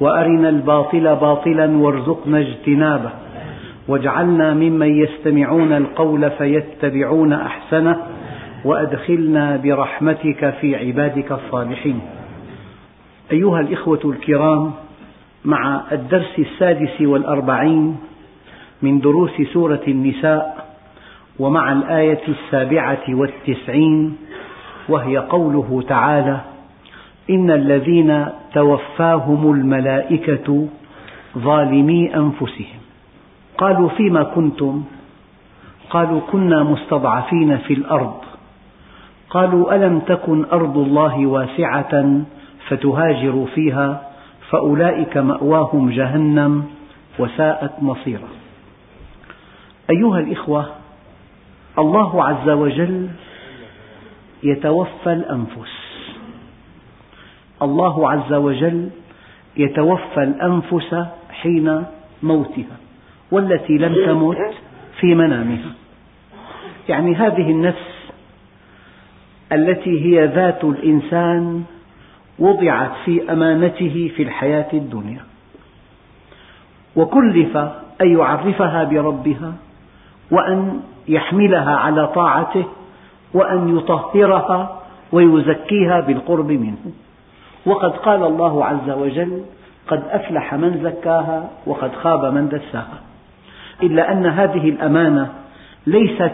وأرنا الباطل باطلا وارزقنا اجتنابه. واجعلنا ممن يستمعون القول فيتبعون أحسنه. وأدخلنا برحمتك في عبادك الصالحين. أيها الإخوة الكرام مع الدرس السادس والأربعين من دروس سورة النساء ومع الآية السابعة والتسعين وهي قوله تعالى إن الذين توفاهم الملائكة ظالمي أنفسهم. قالوا فيما كنتم؟ قالوا كنا مستضعفين في الأرض. قالوا ألم تكن أرض الله واسعة فتهاجروا فيها فأولئك مأواهم جهنم وساءت مصيرا. أيها الإخوة الله عز وجل يتوفى الأنفس. الله عز وجل يتوفى الأنفس حين موتها والتي لم تمت في منامها. يعني هذه النفس التي هي ذات الإنسان وضعت في أمانته في الحياة الدنيا. وكلف أن يعرفها بربها وأن يحملها على طاعته وأن يطهرها ويزكيها بالقرب منه. وقد قال الله عز وجل قد أفلح من زكاها وقد خاب من دساها. إلا أن هذه الأمانة ليست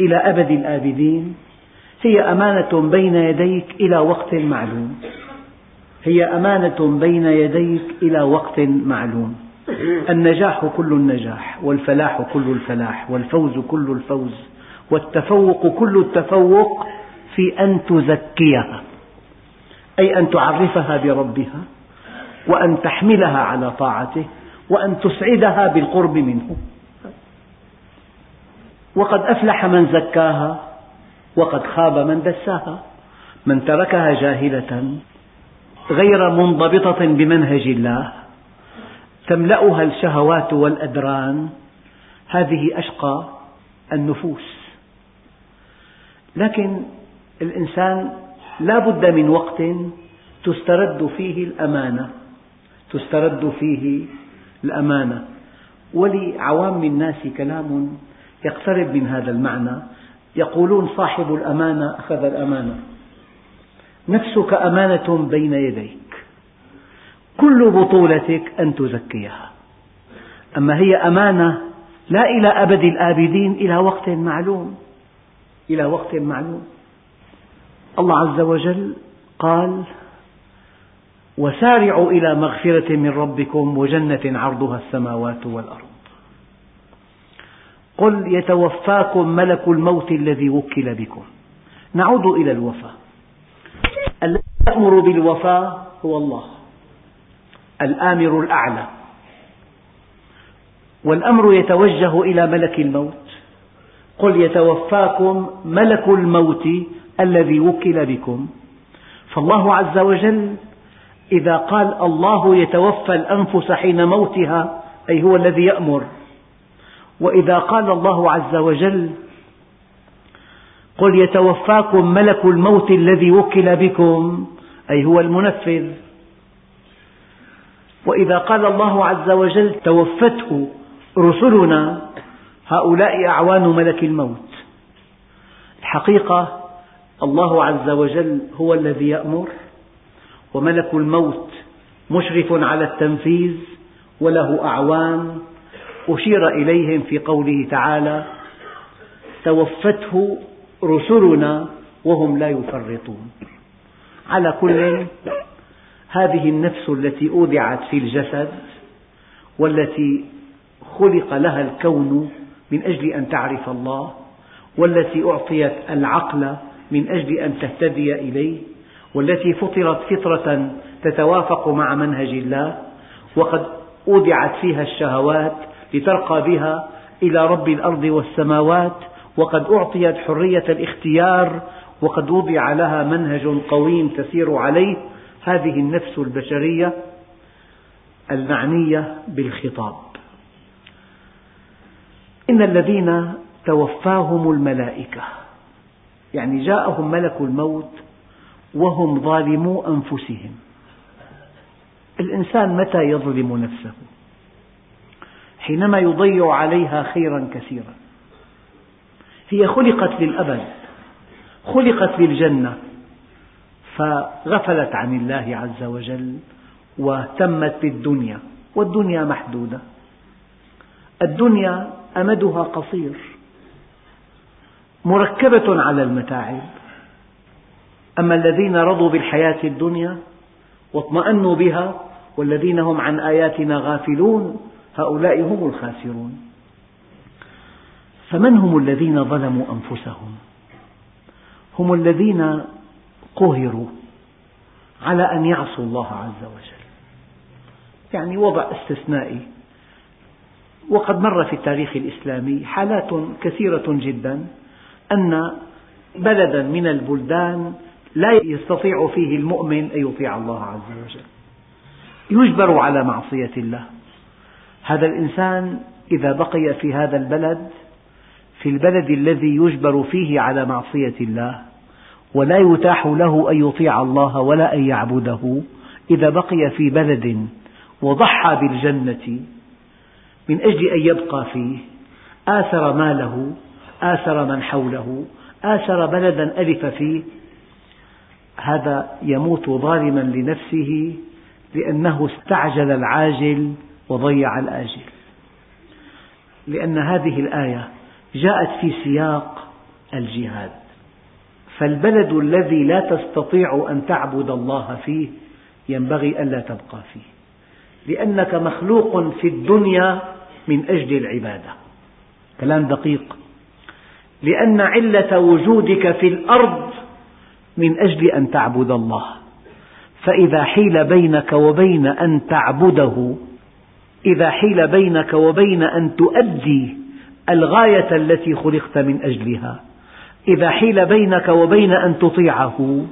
إلى أبد الآبدين هي أمانة بين يديك إلى وقت معلوم. هي أمانة بين يديك إلى وقت معلوم. النجاح كل النجاح والفلاح كل الفلاح والفوز كل الفوز والتفوق كل التفوق في أن تزكيها. أي أن تعرفها بربها وأن تحملها على طاعته وأن تسعدها بالقرب منه. وقد أفلح من زكاها وقد خاب من دساها من تركها جاهلة غير منضبطة بمنهج الله. تملأها الشهوات والأدران. هذه أشقى النفوس. لكن الإنسان لا بد من وقت تسترد فيه الأمانة. تسترد فيه الأمانة. ولعوام الناس كلام يقترب من هذا المعنى. يقولون صاحب الأمانة أخذ الأمانة. نفسك أمانة بين يديك. كل بطولتك أن تزكيها. أما هي أمانة لا إلى أبد الآبدين إلى وقت معلوم. إلى وقت معلوم. الله عز وجل قال وسارعوا إلى مغفرة من ربكم وجنة عرضها السماوات والأرض. قل يتوفاكم ملك الموت الذي وكل بكم. نعود إلى الوفاء. الذي يأمر بالوفاء هو الله الآمر الأعلى. والأمر يتوجه إلى ملك الموت. قل يتوفاكم ملك الموت الذي وكل بكم. فالله عز وجل إذا قال الله يتوفى الأنفس حين موتها أي هو الذي يأمر. وإذا قال الله عز وجل قل يتوفاكم ملك الموت الذي وكل بكم أي هو المنفذ. وإذا قال الله عز وجل توفته رسلنا هؤلاء أعوان ملك الموت. الحقيقة الله عز وجل هو الذي يأمر وملك الموت مشرف على التنفيذ وله أعوان أشير إليهم في قوله تعالى توفته رسلنا وهم لا يفرطون. على كل هذه النفس التي أودعت في الجسد والتي خلق لها الكون من أجل أن تعرف الله والتي أعطيت العقل من أجل أن تهتدي إليه والتي فطرت فطرة تتوافق مع منهج الله وقد أودعت فيها الشهوات لترقى بها إلى رب الأرض والسماوات وقد أعطيت حرية الاختيار وقد وضع لها منهج قويم تسير عليه هذه النفس البشرية المعنية بالخطاب. إن الذين توفاهم الملائكة يعني جاءهم ملك الموت وهم ظالمو أنفسهم. الإنسان متى يظلم نفسه؟ حينما يضيع عليها خيرا كثيرا. هي خلقت للأبد خلقت للجنة فغفلت عن الله عز وجل واهتمت بالدنيا والدنيا محدودة. الدنيا أمدها قصير. مركبة على المتاعب. أما الذين رضوا بالحياة الدنيا واطمأنوا بها والذين هم عن آياتنا غافلون هؤلاء هم الخاسرون. فمن هم الذين ظلموا أنفسهم؟ هم الذين قهروا على أن يعصوا الله عز وجل. يعني وضع استثنائي. وقد مر في التاريخ الإسلامي حالات كثيرة جدا. أن بلدا من البلدان لا يستطيع فيه المؤمن أن يطيع الله عز وجل. يجبر على معصية الله. هذا الإنسان إذا بقي في هذا البلد في البلد الذي يجبر فيه على معصية الله ولا يتاح له أن يطيع الله ولا أن يعبده إذا بقي في بلد وضحى بالجنة من أجل أن يبقى فيه آثر ماله آثر من حوله آثر بلدا ألف فيه. هذا يموت ظالما لنفسه لأنه استعجل العاجل وضيع الآجل. لأن هذه الآية جاءت في سياق الجهاد. فالبلد الذي لا تستطيع أن تعبد الله فيه ينبغي ألا تبقى فيه. لأنك مخلوق في الدنيا من أجل العبادة. كلام دقيق. لأن علة وجودك في الأرض من أجل أن تعبد الله. فإذا حيل بينك وبين أن تعبده إذا حيل بينك وبين أن تؤدي الغاية التي خلقت من أجلها إذا حيل بينك وبين أن تطيعه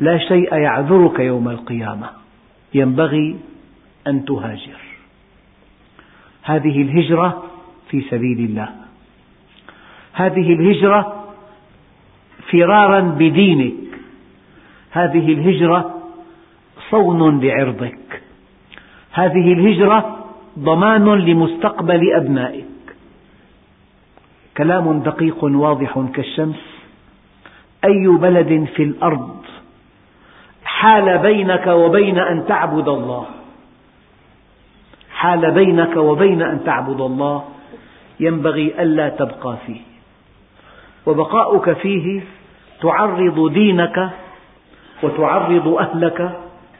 لا شيء يعذرك يوم القيامة. ينبغي أن تهاجر. هذه الهجرة في سبيل الله. هذه الهجرة فرارا بدينك. هذه الهجرة صون لعرضك هذه الهجرة ضمان لمستقبل أبنائك. كلام دقيق واضح كالشمس. أي بلد في الأرض حال بينك وبين أن تعبد الله؟ حال بينك وبين أن تعبد الله. ينبغي ألا تبقى فيه. وبقاؤك فيه تعرض دينك وتعرض أهلك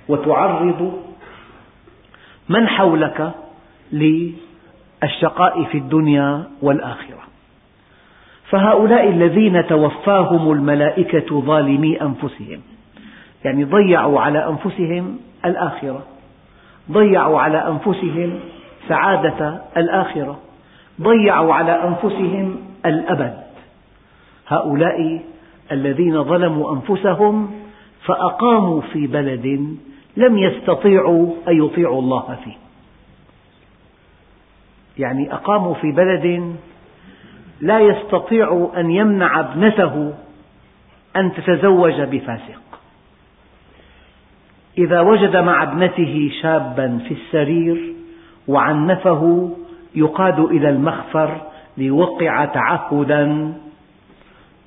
وتعرض من حولك للشقاء في الدنيا والآخرة. فهؤلاء الذين توفاهم الملائكة ظالمي أنفسهم يعني ضيعوا على أنفسهم الآخرة ضيعوا على أنفسهم سعادة الآخرة ضيعوا على أنفسهم الأبد. هؤلاء الذين ظلموا أنفسهم فأقاموا في بلد لم يستطيعوا أن يطيعوا الله فيه. يعني أقاموا في بلد لا يستطيع أن يمنع ابنته أن تتزوج بفاسق. إذا وجد مع ابنته شابا في السرير وعنفه يقاد إلى المخفر ليوقع تعهدا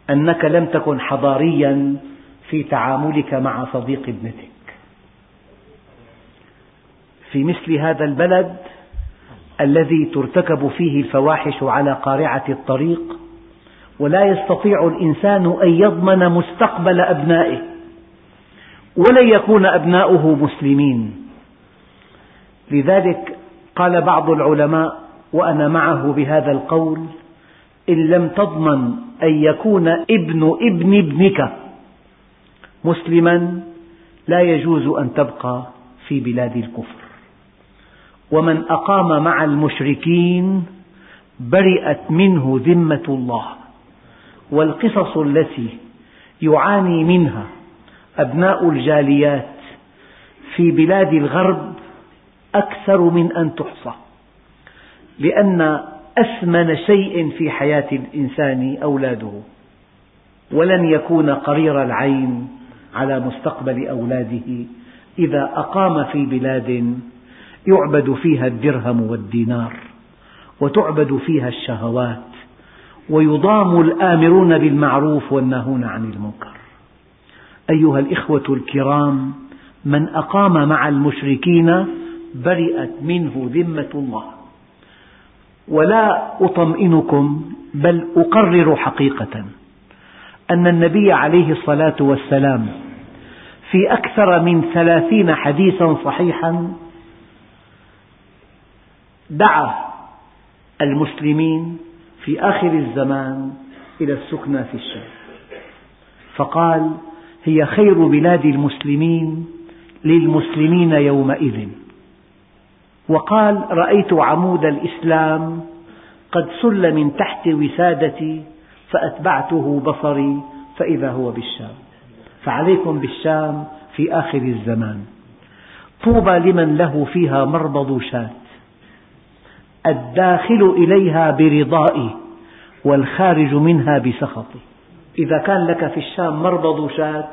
أنك لم تكن حضاريا في تعاملك مع صديق ابنتك. في مثل هذا البلد الذي ترتكب فيه الفواحش على قارعة الطريق ولا يستطيع الإنسان أن يضمن مستقبل أبنائه ولن يكون أبناؤه مسلمين. لذلك قال بعض العلماء وأنا معه بهذا القول إن لم تضمن أن يكون ابن ابن ابنك مسلما لا يجوز أن تبقى في بلاد الكفر. ومن أقام مع المشركين برئت منه ذمة الله والقصص التي يعاني منها أبناء الجاليات في بلاد الغرب أكثر من أن تحصى لأن أثمن شيء في حياة الإنسان أولاده ولن يكون قرير العين على مستقبل أولاده. إذا أقام في بلاد يعبد فيها الدرهم والدينار وتعبد فيها الشهوات ويضام الآمرون بالمعروف والناهون عن المنكر. أيها الإخوة الكرام من أقام مع المشركين برئت منه ذمة الله. ولا أطمئنكم بل أقرر حقيقة أن النبي عليه الصلاة والسلام في أكثر من ثلاثين حديثا صحيحا دعا المسلمين في آخر الزمان إلى السكنى في الشام. فقال هي خير بلاد المسلمين للمسلمين يومئذ. وقال رأيت عمود الإسلام قد سل من تحت وسادتي فأتبعته بصري فإذا هو بالشام. فعليكم بالشام في آخر الزمان. طوبى لمن له فيها مربض شاة الداخل إليها برضائي والخارج منها بسخطي. إذا كان لك في الشام مربض شاة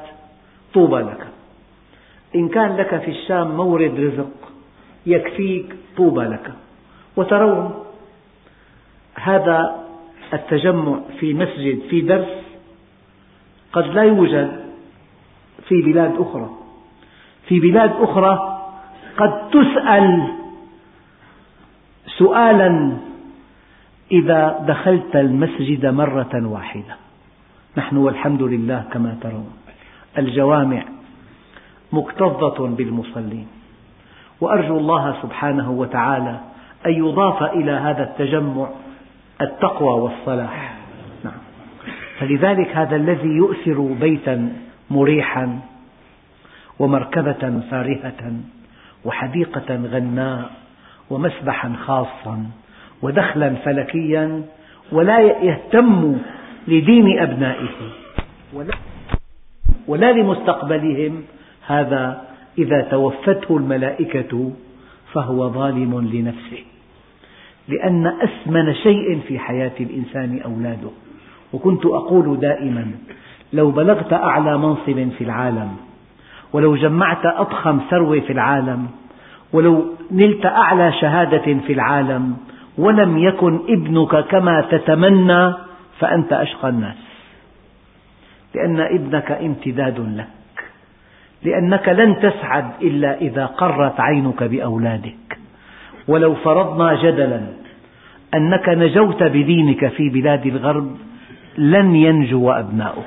طوبى لك. إن كان لك في الشام مورد رزق يكفيك طوبى لك. وترون هذا التجمع في مسجد في درس قد لا يوجد في بلاد أخرى. في بلاد أخرى قد تسأل سؤالا إذا دخلت المسجد مرة واحدة. نحن والحمد لله كما ترون. الجوامع مكتظة بالمصلين. وأرجو الله سبحانه وتعالى أن يضاف إلى هذا التجمع التقوى والصلاح نعم. فلذلك هذا الذي يؤثر بيتا مريحا ومركبة فارهة وحديقة غناء ومسبحا خاصا ودخلا فلكيا ولا يهتم لدين أبنائه ولا لمستقبلهم هذا إذا توفته الملائكة فهو ظالم لنفسه لأن أثمن شيء في حياة الإنسان أولاده. وكنت أقول دائما لو بلغت أعلى منصب في العالم ولو جمعت أضخم ثروة في العالم ولو نلت أعلى شهادة في العالم ولم يكن ابنك كما تتمنى فأنت أشقى الناس. لأن ابنك امتداد لك. لأنك لن تسعد إلا إذا قرت عينك بأولادك. ولو فرضنا جدلا أنك نجوت بدينك في بلاد الغرب لن ينجو أبناؤك.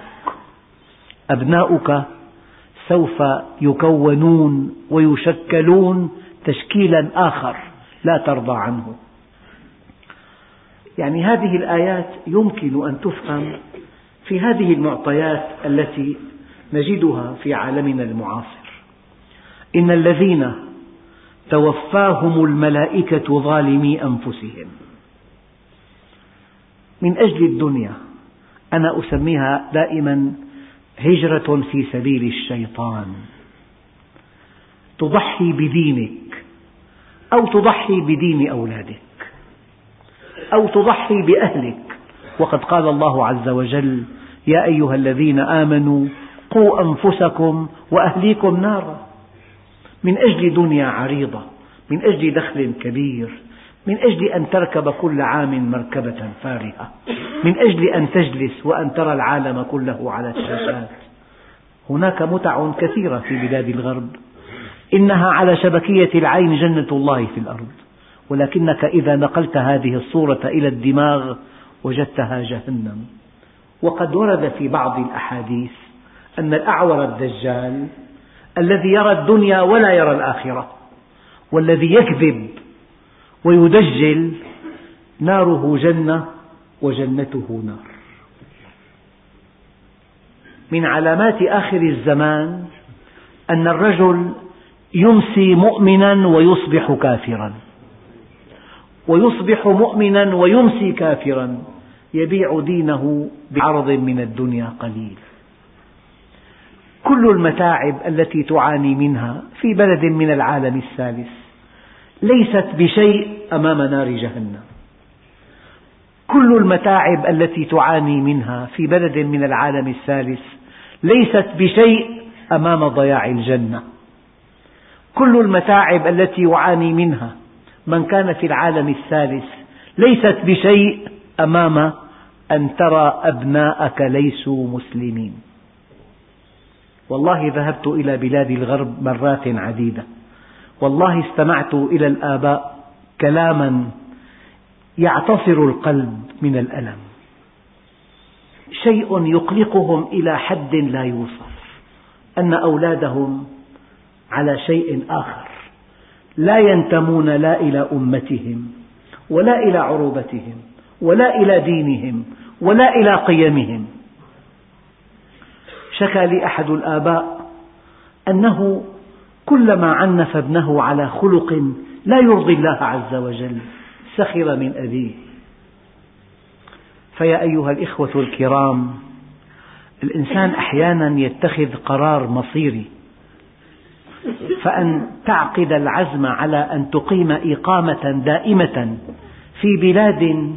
أبناؤك سوف يكونون ويشكلون تشكيلا آخر لا ترضى عنه. يعني هذه الآيات يمكن أن تفهم في هذه المعطيات التي نجدها في عالمنا المعاصر. إن الذين توفاهم الملائكة ظالمي أنفسهم. من أجل الدنيا أنا أسميها دائما هجرة في سبيل الشيطان. تضحي بدينك أو تضحي بدين أولادك أو تضحي بأهلك. وقد قال الله عز وجل يا أيها الذين آمنوا قوا أنفسكم وأهليكم نارا. من أجل دنيا عريضة من أجل دخل كبير من أجل أن تركب كل عام مركبة فارهة من أجل أن تجلس وأن ترى العالم كله على الشاشات. هناك متع كثيرة في بلاد الغرب. إنها على شبكية العين جنة الله في الأرض. ولكنك إذا نقلت هذه الصورة إلى الدماغ وجدتها جهنم. وقد ورد في بعض الأحاديث أن الأعور الدجال الذي يرى الدنيا ولا يرى الآخرة والذي يكذب ويدجل ناره جنة وجنته نار. من علامات آخر الزمان أن الرجل يمسي مؤمنا ويصبح كافرا. ويصبح مؤمنا ويمسي كافرا. يبيع دينه بعرض من الدنيا قليل. كل المتاعب التي تعاني منها في بلد من العالم الثالث ليست بشيء أمام نار جهنم. كل المتاعب التي تعاني منها في بلد من العالم الثالث ليست بشيء أمام ضياع الجنة. كل المتاعب التي يعاني منها من كان في العالم الثالث ليست بشيء أمام أن ترى أبناءك ليسوا مسلمين. والله ذهبت إلى بلاد الغرب مرات عديدة. والله استمعت إلى الآباء كلاما يعتصر القلب من الألم. شيء يقلقهم إلى حد لا يوصف. أن أولادهم على شيء آخر. لا ينتمون لا إلى أمتهم ولا إلى عروبتهم ولا إلى دينهم ولا إلى قيمهم. شكى لي أحد الآباء أنه كلما عنف ابنه على خلق لا يرضي الله عز وجل سخر من أبيه. فيا أيها الإخوة الكرام الإنسان أحيانا يتخذ قرار مصيري فأن تعقد العزم على أن تقيم إقامة دائمة في بلاد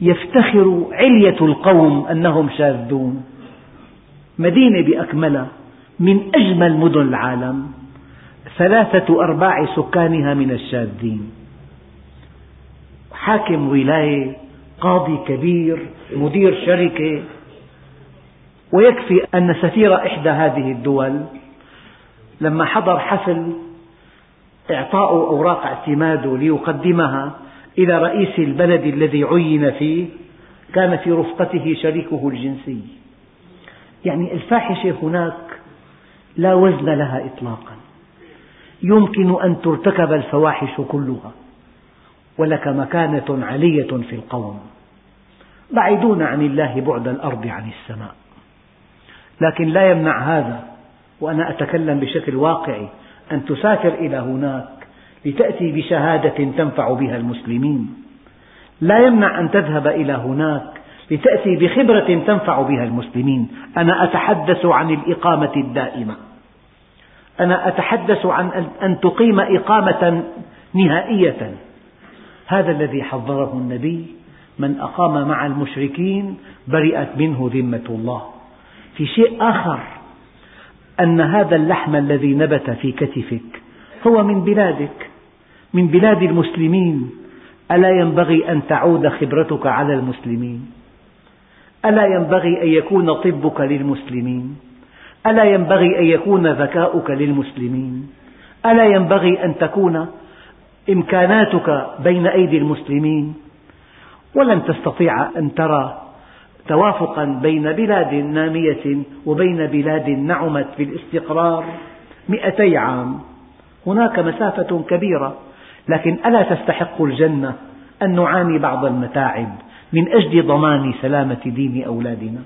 يفتخر علية القوم أنهم شاذون. مدينة بأكملها من أجمل مدن العالم ثلاثة أرباع سكانها من الشاذين. حاكم ولاية قاضي كبير مدير شركة. ويكفي أن سفير إحدى هذه الدول. لما حضر حفل إعطاء أوراق اعتماده ليقدمها إلى رئيس البلد الذي عين فيه كان في رفقته شريكه الجنسي. يعني الفاحشة هناك لا وزن لها إطلاقا. يمكن أن ترتكب الفواحش كلها ولك مكانة علية في القوم بعيدون عن الله بعد الأرض عن السماء. لكن لا يمنع هذا وأنا أتكلم بشكل واقعي أن تسافر إلى هناك لتأتي بشهادة تنفع بها المسلمين. لا يمنع أن تذهب إلى هناك لتأتي بخبرة تنفع بها المسلمين. أنا أتحدث عن الإقامة الدائمة. أنا أتحدث عن أن تقيم إقامة نهائية. هذا الذي حذره النبي. من أقام مع المشركين برئت منه ذمة الله. في شيء آخر أن هذا اللحم الذي نبت في كتفك هو من بلادك من بلاد المسلمين. ألا ينبغي أن تعود خبرتك على المسلمين؟ ألا ينبغي أن يكون طبك للمسلمين؟ ألا ينبغي أن يكون ذكاؤك للمسلمين؟ ألا ينبغي أن تكون إمكاناتك بين أيدي المسلمين؟ ولن تستطيع أن ترى توافقا بين بلاد نامية وبين بلاد نعمت بالاستقرار مئتي عام. هناك مسافة كبيرة لكن ألا تستحق الجنة أن نعاني بعض المتاعب؟ من أجل ضمان سلامة دين أولادنا.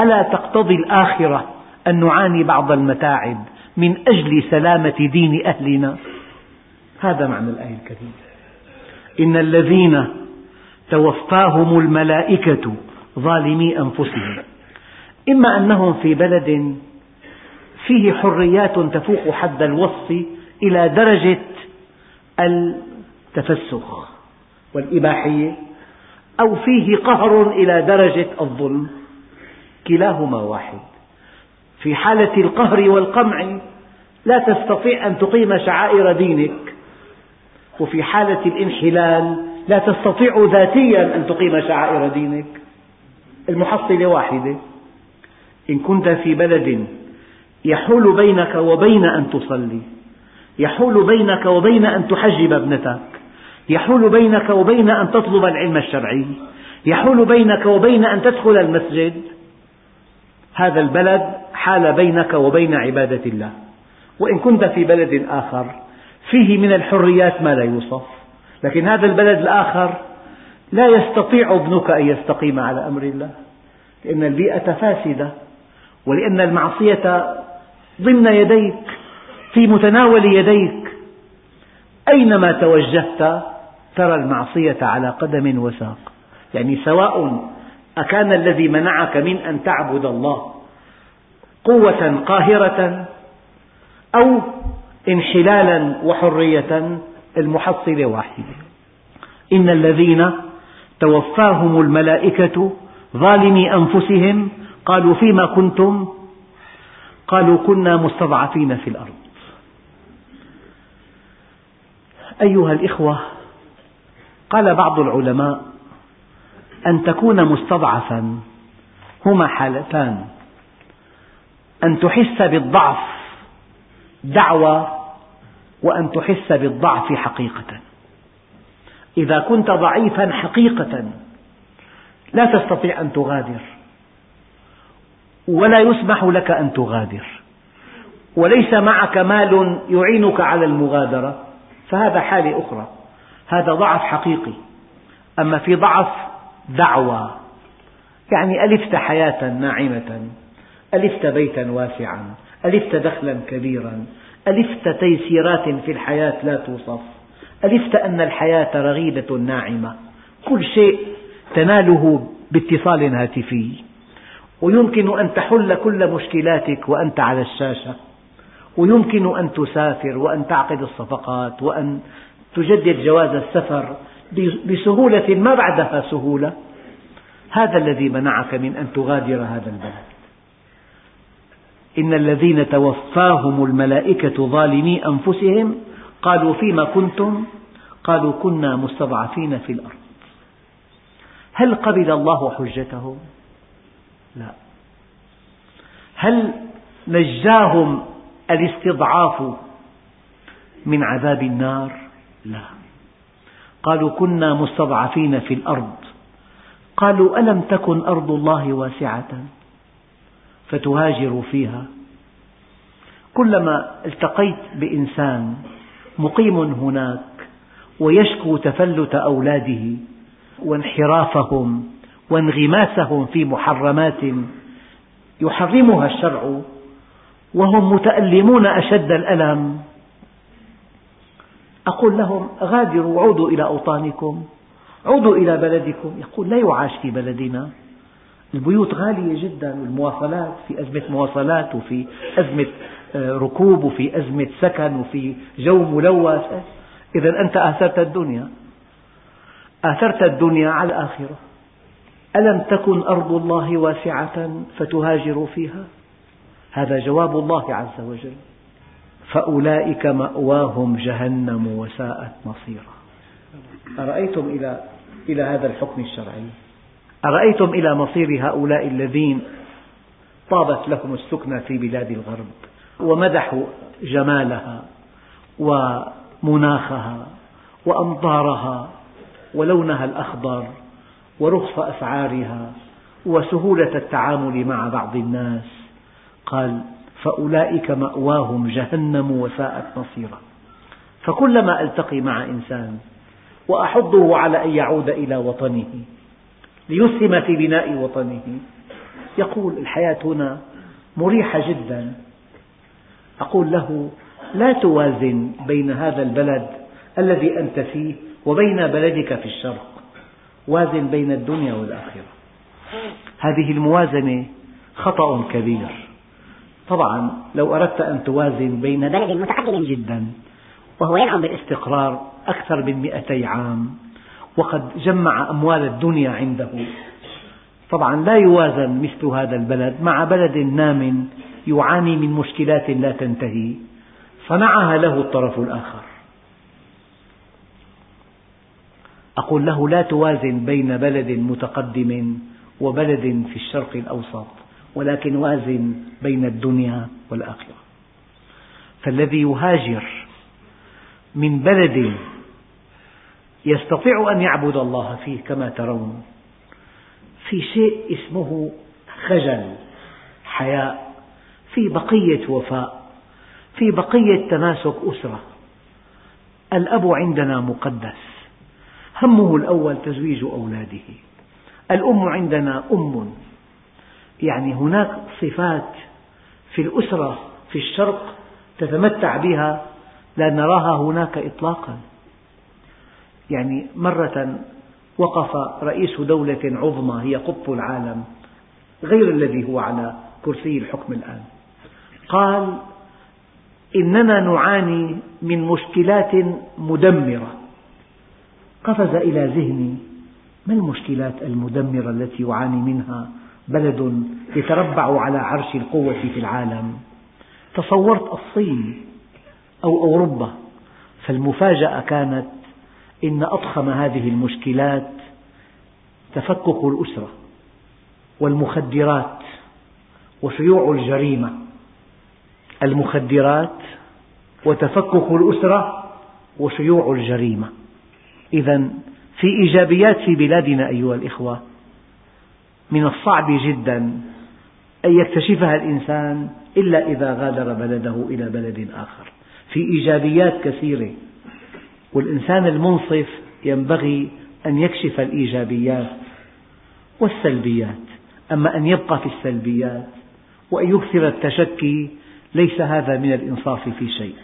ألا تقتضي الآخرة أن نعاني بعض المتاعب من أجل سلامة دين أهلنا؟ هذا معنى الآية الكريمة. إن الذين توفاهم الملائكة ظالمي أنفسهم. إما أنهم في بلد فيه حريات تفوق حد الوصف إلى درجة التفسخ والإباحية. أو فيه قهر إلى درجة الظلم. كلاهما واحد. في حالة القهر والقمع لا تستطيع أن تقيم شعائر دينك. وفي حالة الانحلال لا تستطيع ذاتيا أن تقيم شعائر دينك. المحصلة واحدة. إن كنت في بلد يحول بينك وبين أن تصلي يحول بينك وبين أن تحجب ابنتك. يحول بينك وبين أن تطلب العلم الشرعي يحول بينك وبين أن تدخل المسجد. هذا البلد حال بينك وبين عبادة الله. وإن كنت في بلد آخر فيه من الحريات ما لا يوصف. لكن هذا البلد الآخر لا يستطيع ابنك أن يستقيم على أمر الله. لأن البيئة فاسدة ولأن المعصية ضمن يديك في متناول يديك. أينما توجهت ترى المعصية على قدم وساق. يعني سواء أكان الذي منعك من أن تعبد الله قوة قاهرة أو انحلالا وحرية المحصلة واحدة إن الذين توفاهم الملائكة ظالمي أنفسهم قالوا فيما كنتم؟ قالوا كنا مستضعفين في الأرض. أيها الإخوة قال بعض العلماء أن تكون مستضعفا هما حالتان. أن تحس بالضعف دعوى وأن تحس بالضعف حقيقة. إذا كنت ضعيفا حقيقة لا تستطيع أن تغادر ولا يسمح لك أن تغادر. وليس معك مال يعينك على المغادرة. فهذا حالة أخرى. هذا ضعف حقيقي. أما في ضعف دعوى يعني ألفت حياة ناعمة ألفت بيتا واسعا ألفت دخلا كبيرا ألفت تيسيرات في الحياة لا توصف ألفت أن الحياة رغيدة ناعمة. كل شيء تناله باتصال هاتفي. ويمكن أن تحل كل مشكلاتك وأنت على الشاشة. ويمكن أن تسافر وأن تعقد الصفقات وأن تجدد جواز السفر بسهولة ما بعدها سهولة. هذا الذي منعك من أن تغادر هذا البلد. إن الذين توفاهم الملائكة ظالمي أنفسهم قالوا فيما كنتم؟ قالوا كنا مستضعفين في الأرض. هل قبل الله حجتهم؟ لا. هل نجاهم الاستضعاف من عذاب النار؟ لا. قالوا كنا مستضعفين في الأرض. قالوا ألم تكن أرض الله واسعة؟ فتهاجروا فيها. كلما التقيت بإنسان مقيم هناك ويشكو تفلت أولاده وانحرافهم وانغماسهم في محرمات يحرمها الشرع وهم متألمون أشد الألم. أقول لهم غادروا عودوا إلى أوطانكم عودوا إلى بلدكم. يقول لا يعاش في بلدنا. البيوت غالية جدا والمواصلات في أزمة مواصلات وفي أزمة آه، ركوب وفي أزمة سكن وفي جو ملوث. إذا أنت آثرت الدنيا. آثرت الدنيا على الآخرة. ألم تكن أرض الله واسعة فتهاجروا فيها؟ هذا جواب الله عز وجل. فأولئك مأواهم جهنم وساءت مصيرا. أرأيتم إلى إلى هذا الحكم الشرعي؟ أرأيتم إلى مصير هؤلاء الذين طابت لهم السكنى في بلاد الغرب ومدحوا جمالها ومناخها وأمطارها ولونها الأخضر ورخص أسعارها وسهولة التعامل مع بعض الناس قال فأولئك مأواهم جهنم وساءت مصيرا. فكلما ألتقي مع إنسان وأحضه على أن يعود إلى وطنه ليسهم في بناء وطنه يقول الحياة هنا مريحة جدا. أقول له لا توازن بين هذا البلد الذي أنت فيه وبين بلدك في الشرق. وازن بين الدنيا والآخرة. هذه الموازنة خطأ كبير. طبعا لو أردت أن توازن بين بلد متقدم جدا. وهو ينعم بالاستقرار أكثر من مئتي عام وقد جمع أموال الدنيا عنده. طبعا لا يوازن مثل هذا البلد مع بلد نام يعاني من مشكلات لا تنتهي. صنعها له الطرف الآخر. أقول له لا توازن بين بلد متقدم وبلد في الشرق الأوسط. ولكن وازن بين الدنيا والآخرة. فالذي يهاجر من بلد يستطيع أن يعبد الله فيه كما ترون في شيء اسمه خجل حياء في بقية وفاء في بقية تماسك أسرة. الأب عندنا مقدس همه الأول تزويج أولاده. الأم عندنا أم. يعني هناك صفات في الأسرة في الشرق تتمتع بها لا نراها هناك إطلاقا. يعني مرة وقف رئيس دولة عظمى هي قطب العالم غير الذي هو على كرسي الحكم الآن. قال إننا نعاني من مشكلات مدمرة. قفز إلى ذهني ما المشكلات المدمرة التي يعاني منها بلد يتربع على عرش القوة في العالم. تصورت الصين أو أوروبا فالمفاجأة كانت إن أضخم هذه المشكلات تفكك الأسرة والمخدرات وشيوع الجريمة. المخدرات وتفكك الأسرة وشيوع الجريمة. إذا في إيجابيات في بلادنا أيها الإخوة من الصعب جدا أن يكتشفها الإنسان إلا إذا غادر بلده إلى بلد آخر في إيجابيات كثيرة. والإنسان المنصف ينبغي أن يكشف الإيجابيات والسلبيات. أما أن يبقى في السلبيات وأن يكثر التشكي ليس هذا من الإنصاف في شيء.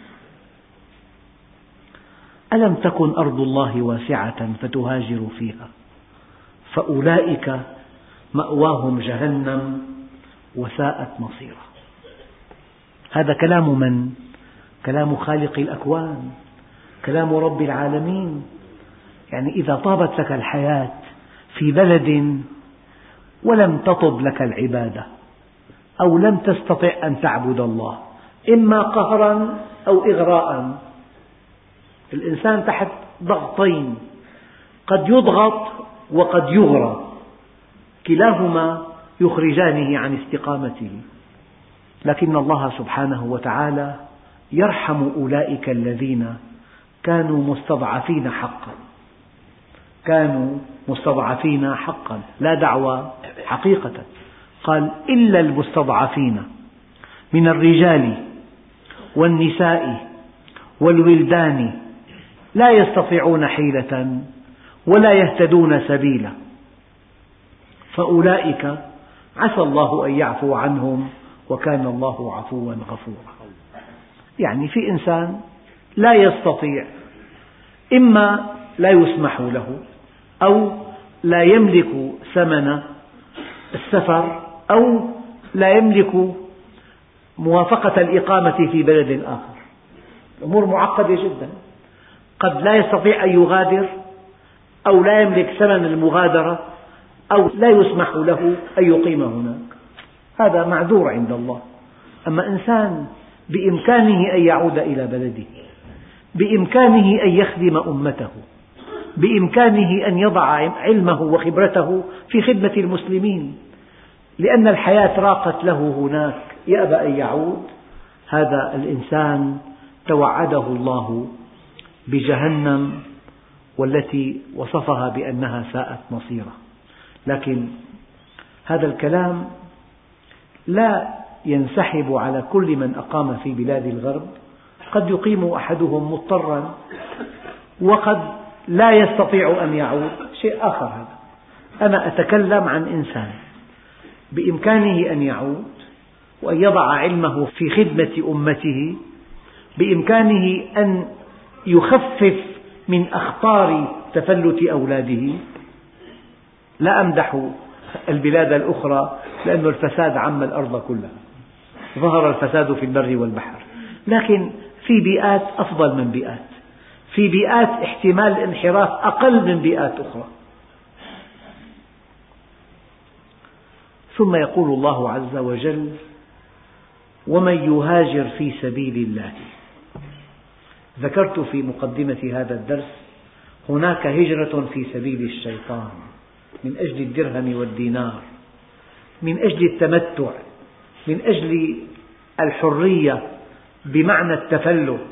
ألم تكن أرض الله واسعة فتهاجروا فيها؟ فأولئك مأواهم جهنم وساءت مصيرا هذا كلام من؟ كلام خالق الأكوان كلام رب العالمين. يعني إذا طابت لك الحياة في بلد ولم تطب لك العبادة أو لم تستطع أن تعبد الله إما قهرا أو إغراء. الإنسان تحت ضغطين قد يضغط وقد يغرى كلاهما يخرجانه عن استقامته. لكن الله سبحانه وتعالى يرحم أولئك الذين كانوا مستضعفين حقا. كانوا مستضعفين حقا. لا دعوى حقيقة. قال إلا المستضعفين من الرجال والنساء والولدان لا يستطيعون حيلة ولا يهتدون سبيلا. فأولئك عسى الله أن يعفو عنهم وكان الله عفوا غفورا. يعني في إنسان لا يستطيع إما لا يسمح له أو لا يملك ثمن السفر أو لا يملك موافقة الإقامة في بلد آخر. الأمور معقدة جدا. قد لا يستطيع أن يغادر أو لا يملك ثمن المغادرة أو لا يسمح له أن يقيم هناك. هذا معذور عند الله. أما إنسان بإمكانه أن يعود إلى بلده بإمكانه أن يخدم أمته بإمكانه أن يضع علمه وخبرته في خدمة المسلمين لأن الحياة راقت له هناك يأبى أن يعود. هذا الإنسان توعده الله بجهنم والتي وصفها بأنها ساءت مصيره. لكن هذا الكلام لا ينسحب على كل من أقام في بلاد الغرب. قد يقيم أحدهم مضطرا وقد لا يستطيع أن يعود. شيء آخر هذا. أنا أتكلم عن إنسان بإمكانه أن يعود وأن يضع علمه في خدمة أمته بإمكانه أن يخفف من أخطار تفلت أولاده. لا أمدح البلاد الأخرى لأن الفساد عم الأرض كلها. ظهر الفساد في البر والبحر. لكن في بيئات أفضل من بيئات. في بيئات احتمال الانحراف أقل من بيئات أخرى. ثم يقول الله عز وجل ومن يهاجر في سبيل الله. ذكرت في مقدمة هذا الدرس هناك هجرة في سبيل الشيطان. من أجل الدرهم والدينار من أجل التمتع من أجل الحرية بمعنى التفلت.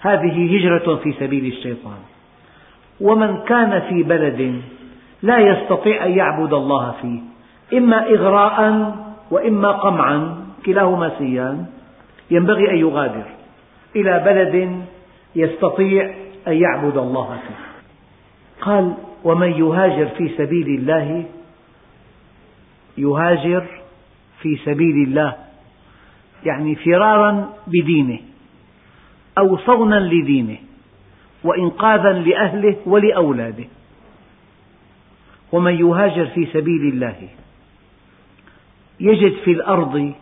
هذه هجرة في سبيل الشيطان. ومن كان في بلد لا يستطيع أن يعبد الله فيه إما إغراء وإما قمعا كلاهما سيان ينبغي أن يغادر إلى بلد يستطيع أن يعبد الله فيه. قال ومن يهاجر في سبيل الله يهاجر في سبيل الله يعني فرارا بدينه أو صونا لدينه وإنقاذا لأهله ولأولاده. ومن يهاجر في سبيل الله يجد في الأرض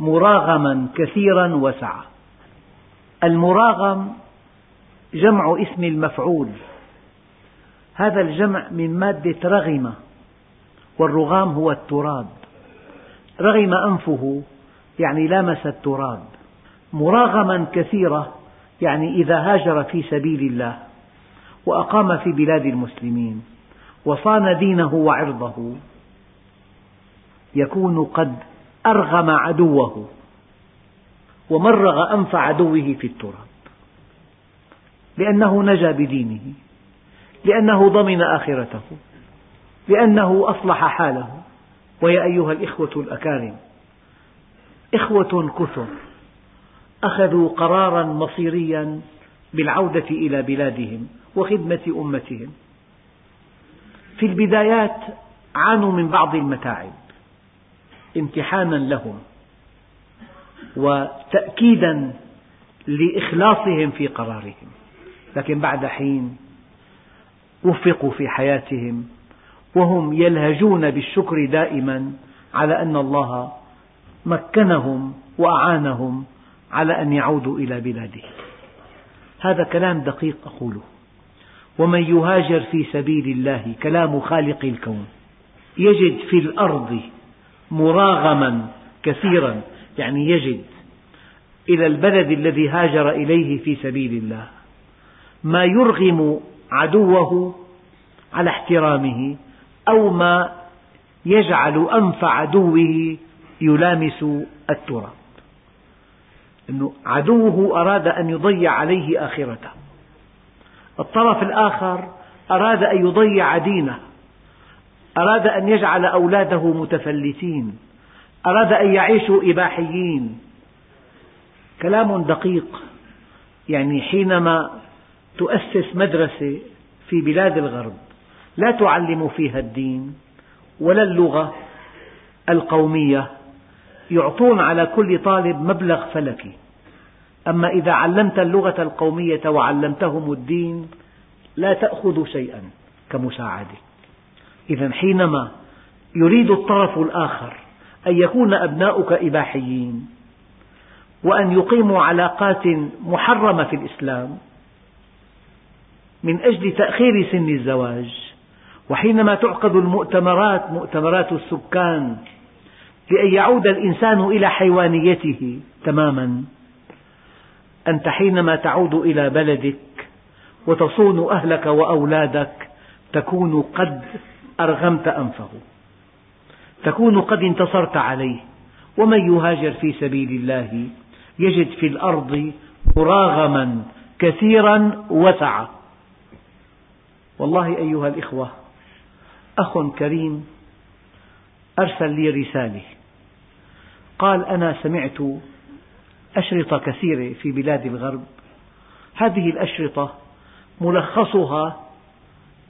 مراغما كثيرا وسعة المراغم جمع اسم المفعول. هذا الجمع من مادة رغم والرغام هو التراب. رغم أنفه يعني لامس التراب. مراغما كثيرة يعني إذا هاجر في سبيل الله وأقام في بلاد المسلمين وصان دينه وعرضه يكون قد أرغم عدوه ومرغ أنف عدوه في التراب. لأنه نجا بدينه. لأنه ضمن آخرته لأنه أصلح حاله. ويا أيها الإخوة الأكارم إخوة كثر أخذوا قرارا مصيريا بالعودة إلى بلادهم وخدمة أمتهم. في البدايات عانوا من بعض المتاعب امتحانا لهم وتأكيدا لإخلاصهم في قرارهم. لكن بعد حين وفقوا في حياتهم وهم يلهجون بالشكر دائما على أن الله مكنهم وأعانهم على أن يعودوا إلى بلادهم هذا كلام دقيق أقوله. ومن يهاجر في سبيل الله كلام خالق الكون يجد في الأرض مراغما كثيرا يعني يجد إلى البلد الذي هاجر إليه في سبيل الله ما يرغم عدوه على احترامه أو ما يجعل أنف عدوه يلامس التراب. أنه عدوه أراد أن يضيع عليه آخرته. الطرف الآخر أراد أن يضيع دينه. أراد أن يجعل أولاده متفلتين أراد أن يعيشوا إباحيين. كلام دقيق. يعني حينما تؤسس مدرسة في بلاد الغرب. لا تعلم فيها الدين ولا اللغة القومية. يعطون على كل طالب مبلغ فلكي. أما إذا علمت اللغة القومية وعلمتهم الدين لا تأخذ شيئا كمساعدة. إذا حينما يريد الطرف الآخر أن يكون أبناؤك إباحيين وأن يقيموا علاقات محرمة في الإسلام من أجل تأخير سن الزواج. وحينما تعقد المؤتمرات مؤتمرات السكان لأن يعود الإنسان إلى حيوانيته تماما. أنت حينما تعود إلى بلدك وتصون أهلك وأولادك تكون قد أرغمت أنفه. تكون قد انتصرت عليه. ومن يهاجر في سبيل الله؟ يجد في الأرض مراغما كثيرا وسعة والله أيها الإخوة أخ كريم أرسل لي رسالة. قال أنا سمعت أشرطة كثيرة في بلاد الغرب. هذه الأشرطة ملخصها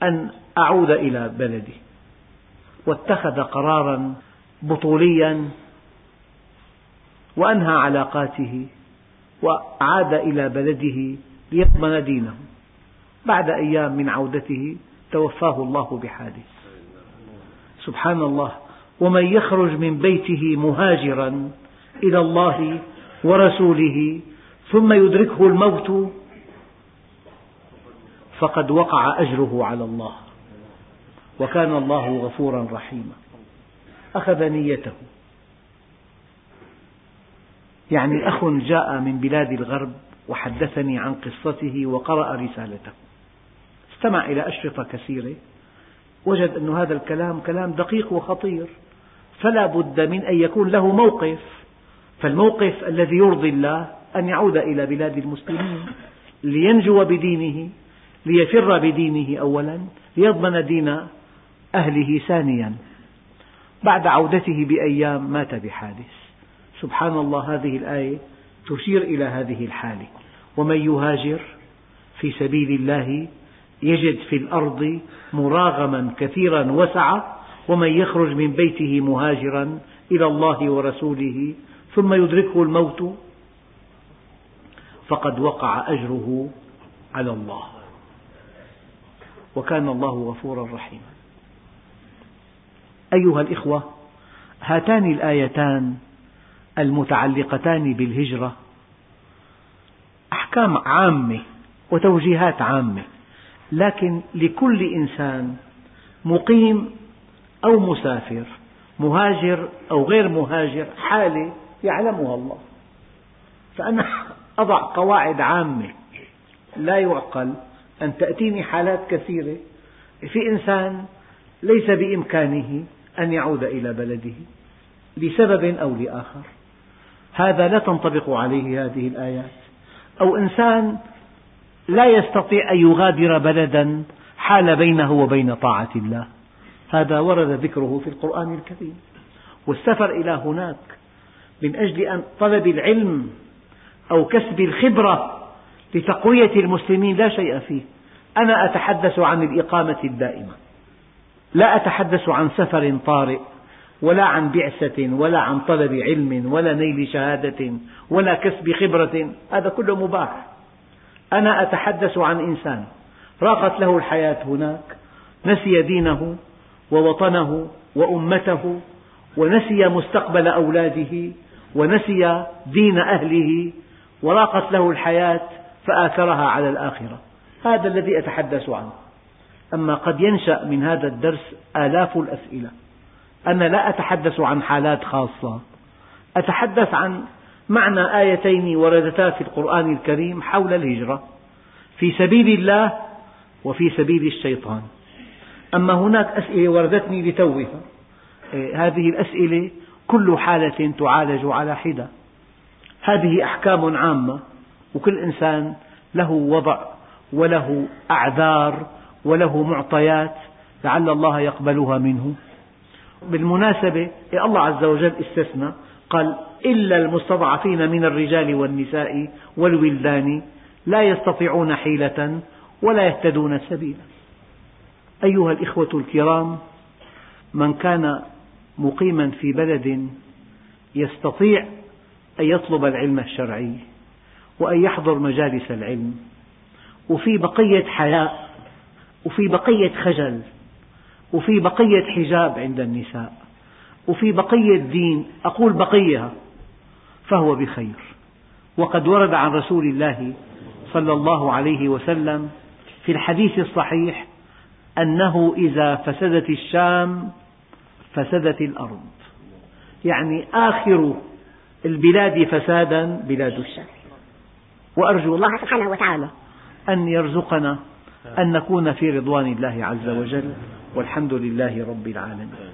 أن أعود إلى بلدي. واتخذ قرارا بطوليا وأنهى علاقاته وعاد إلى بلده ليضمن دينه. بعد أيام من عودته توفاه الله بحادث سبحان الله ومن يخرج من بيته مهاجرا إلى الله ورسوله ثم يدركه الموت فقد وقع أجره على الله. وكان الله غفورا رحيما. أخذ نيته. يعني أخ جاء من بلاد الغرب وحدثني عن قصته وقرأ رسالته. استمع إلى أشرطة كثيرة وجد أن هذا الكلام كلام دقيق وخطير فلا بد من أن يكون له موقف فالموقف الذي يرضي الله أن يعود إلى بلاد المسلمين لينجو بدينه ليفر بدينه أولا ليضمن دين أهله ثانيا. بعد عودته بأيام مات بحادث. سبحان الله هذه الآية تشير إلى هذه الحالة. ومن يهاجر في سبيل الله يجد في الأرض مراغما كثيرا وسعة ومن يخرج من بيته مهاجرا إلى الله ورسوله ثم يدركه الموت فقد وقع أجره على الله وكان الله غفورا رحيما. أيها الإخوة هاتان الآيتان المتعلقتان بالهجرة أحكام عامة وتوجيهات عامة. لكن لكل إنسان مقيم أو مسافر مهاجر أو غير مهاجر حالة يعلمها الله. فأنا أضع قواعد عامة لا يعقل أن تأتيني حالات كثيرة. في إنسان ليس بإمكانه أن يعود إلى بلده لسبب أو لآخر. هذا لا تنطبق عليه هذه الآيات. أو إنسان لا يستطيع أن يغادر بلدا حال بينه وبين طاعة الله. هذا ورد ذكره في القرآن الكريم. والسفر إلى هناك من أجل أن طلب العلم أو كسب الخبرة لتقوية المسلمين لا شيء فيه. أنا أتحدث عن الإقامة الدائمة. لا أتحدث عن سفر طارئ ولا عن بعثة ولا عن طلب علم ولا نيل شهادة ولا كسب خبرة. هذا كله مباح. أنا أتحدث عن إنسان. راقت له الحياة هناك نسي دينه ووطنه وأمته ونسي مستقبل أولاده ونسي دين أهله وراقت له الحياة فآثرها على الآخرة. هذا الذي أتحدث عنه. أما قد ينشأ من هذا الدرس آلاف الأسئلة. أنا لا أتحدث عن حالات خاصة. أتحدث عن معنى آيتين وردتا في القرآن الكريم حول الهجرة في سبيل الله وفي سبيل الشيطان. أما هناك أسئلة وردتني لتوها إيه، هذه الأسئلة كل حالة تعالج على حدة. هذه أحكام عامة وكل إنسان له وضع وله أعذار وله معطيات لعل الله يقبلها منه. بالمناسبة الله عز وجل استثنى قال إلا المستضعفين من الرجال والنساء والولدان لا يستطيعون حيلة ولا يهتدون سبيلا. أيها الإخوة الكرام من كان مقيما في بلد يستطيع أن يطلب العلم الشرعي وأن يحضر مجالس العلم وفي بقية حياء وفي بقية خجل وفي بقية حجاب عند النساء وفي بقية دين أقول بقية فهو بخير. وقد ورد عن رسول الله صلى الله عليه وسلم في الحديث الصحيح أنه إذا فسدت الشام فسدت الأرض. يعني آخر البلاد فسادا بلاد الشام. وأرجو الله سبحانه وتعالى. أن يرزقنا أن نكون في رضوان الله عز وجل. والحمد لله رب العالمين.